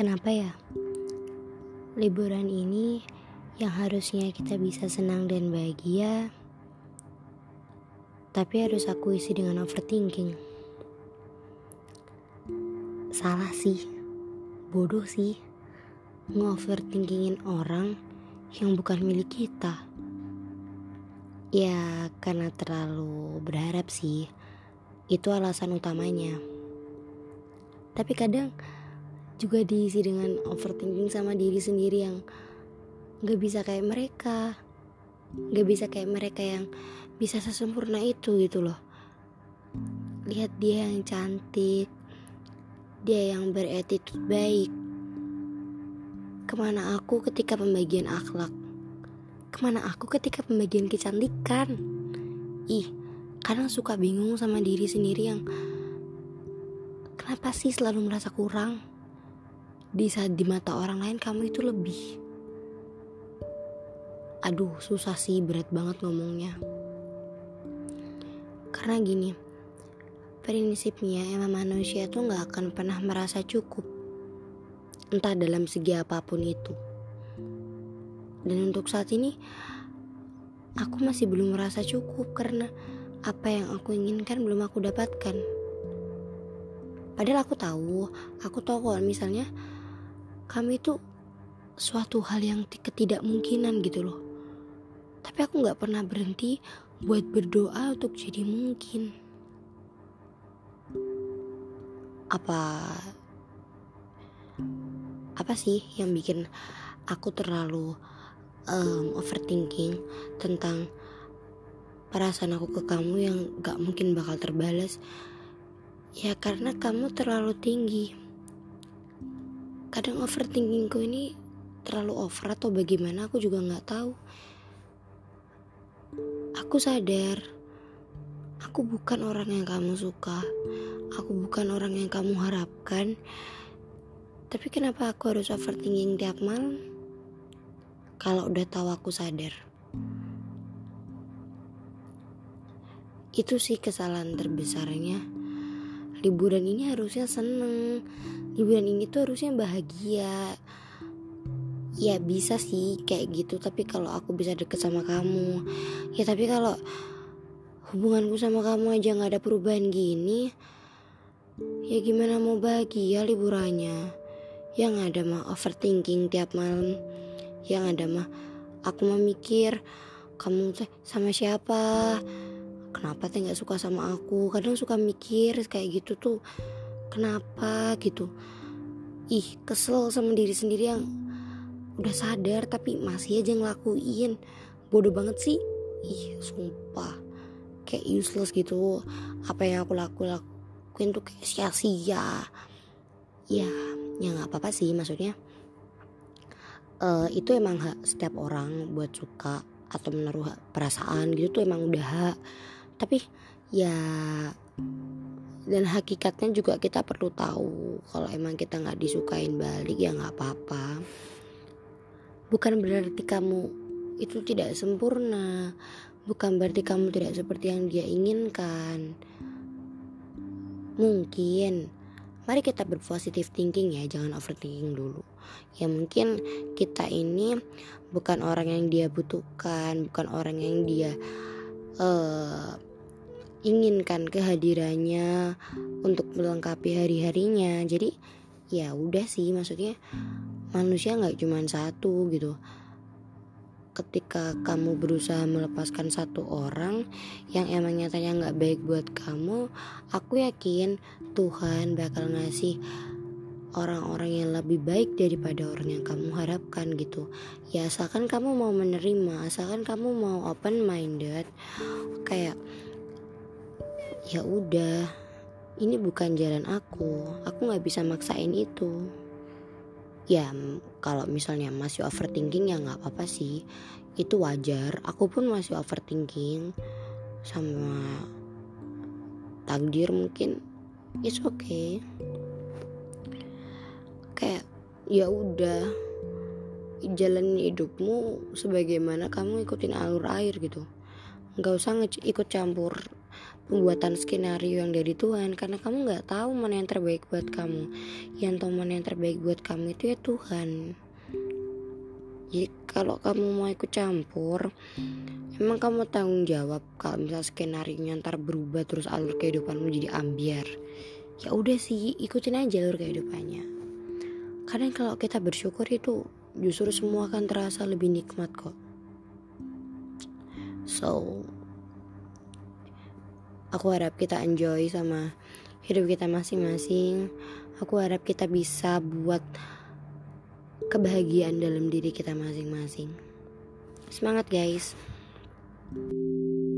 Kenapa ya? Liburan ini yang harusnya kita bisa senang dan bahagia, tapi harus aku isi dengan overthinking. Salah sih, bodoh sih, nge-overthinkingin orang yang bukan milik kita. Ya, karena terlalu berharap sih, itu alasan utamanya. Tapi kadang juga diisi dengan overthinking sama diri sendiri yang gak bisa kayak mereka gak bisa kayak mereka yang bisa sesempurna itu gitu loh. Lihat dia yang cantik dia yang beretitude baik. Ke mana aku ketika pembagian akhlak? Ke mana aku ketika pembagian kecantikan? Ih kadang suka bingung sama diri sendiri yang kenapa sih selalu merasa kurang di saat di mata orang lain kamu itu lebih. Aduh susah sih berat banget ngomongnya. Karena gini prinsipnya emang manusia tuh nggak akan pernah merasa cukup. Entah dalam segi apa pun itu. Dan untuk saat ini aku masih belum merasa cukup karena apa yang aku inginkan belum aku dapatkan. Padahal aku tahu aku tahu kalau misalnya kami itu suatu hal yang ketidakmungkinan gitu loh. Tapi aku nggak pernah berhenti buat berdoa untuk jadi mungkin. Apa apa sih yang bikin aku terlalu um, overthinking tentang perasaan aku ke kamu yang gak mungkin bakal terbalas? Ya karena kamu terlalu tinggi kadang overthinkingku ini terlalu over atau bagaimana aku juga nggak tahu. Aku sadar aku bukan orang yang kamu suka. Aku bukan orang yang kamu harapkan. Tapi kenapa aku harus overthinking tiap malam? Kalau udah tahu aku sadar. Itu sih kesalahan terbesarnya liburan ini harusnya seneng. Liburan ini tuh harusnya bahagia. Ya bisa sih kayak gitu. Tapi kalau aku bisa deket sama kamu ya tapi kalau hubunganku sama kamu aja nggak ada perubahan gini ya gimana mau bahagia liburannya? Yang ada mah overthinking tiap malam. Yang ada mah aku mah mikir kamu teh sama siapa kenapa teh nggak suka sama aku? Kadang suka mikir kayak gitu tuh kenapa gitu? Ih kesel sama diri sendiri yang udah sadar tapi masih aja ngelakuin. Bodoh banget sih. Ih sumpah. Kayak useless gitu. Apa yang aku laku lakuin tuh kayak sia-sia. Ya ya nggak apa-apa sih maksudnya. Uh, itu emang hak setiap orang buat suka atau menaruh perasaan gitu tuh emang udah hak tapi ya dan hakikatnya juga kita perlu tahu kalau emang kita nggak disukain balik ya nggak apa-apa. Bukan berarti kamu itu tidak sempurna. Bukan berarti kamu tidak seperti yang dia inginkan. Mungkin. Mari kita berpositif thinking ya jangan overthinking dulu. Ya mungkin kita ini bukan orang yang dia butuhkan bukan orang yang dia uh, inginkan kehadirannya untuk melengkapi hari-harinya. Jadi ya udah sih maksudnya manusia nggak cuma satu gitu. Ketika kamu berusaha melepaskan satu orang yang emang nyatanya nggak baik buat kamu aku yakin Tuhan bakal ngasih orang-orang yang lebih baik daripada orang yang kamu harapkan gitu. Ya asalkan kamu mau menerima asalkan kamu mau open minded kayak ya udah ini bukan jalan aku. Aku nggak bisa maksain itu. Ya kalau misalnya masih overthinking ya nggak apa-apa sih. Itu wajar aku pun masih overthinking sama takdir mungkin. It's okay. Kayak ya udah jalan hidupmu sebagaimana kamu ikutin alur air gitu. Nggak usah ikut campur pembuatan skenario yang dari Tuhan karena kamu nggak tahu mana yang terbaik buat kamu. Yang tahu mana yang terbaik buat kamu itu ya Tuhan. Jadi kalau kamu mau ikut campur emang kamu tanggung jawab kalau misal skenario ntar berubah terus alur kehidupanmu jadi ambiar. Ya udah sih ikutin aja alur kehidupannya. Kadang kalau kita bersyukur itu justru semua akan terasa lebih nikmat kok. So aku harap kita enjoy sama hidup kita masing-masing. Aku harap kita bisa buat kebahagiaan dalam diri kita masing-masing. Semangat guys. thank you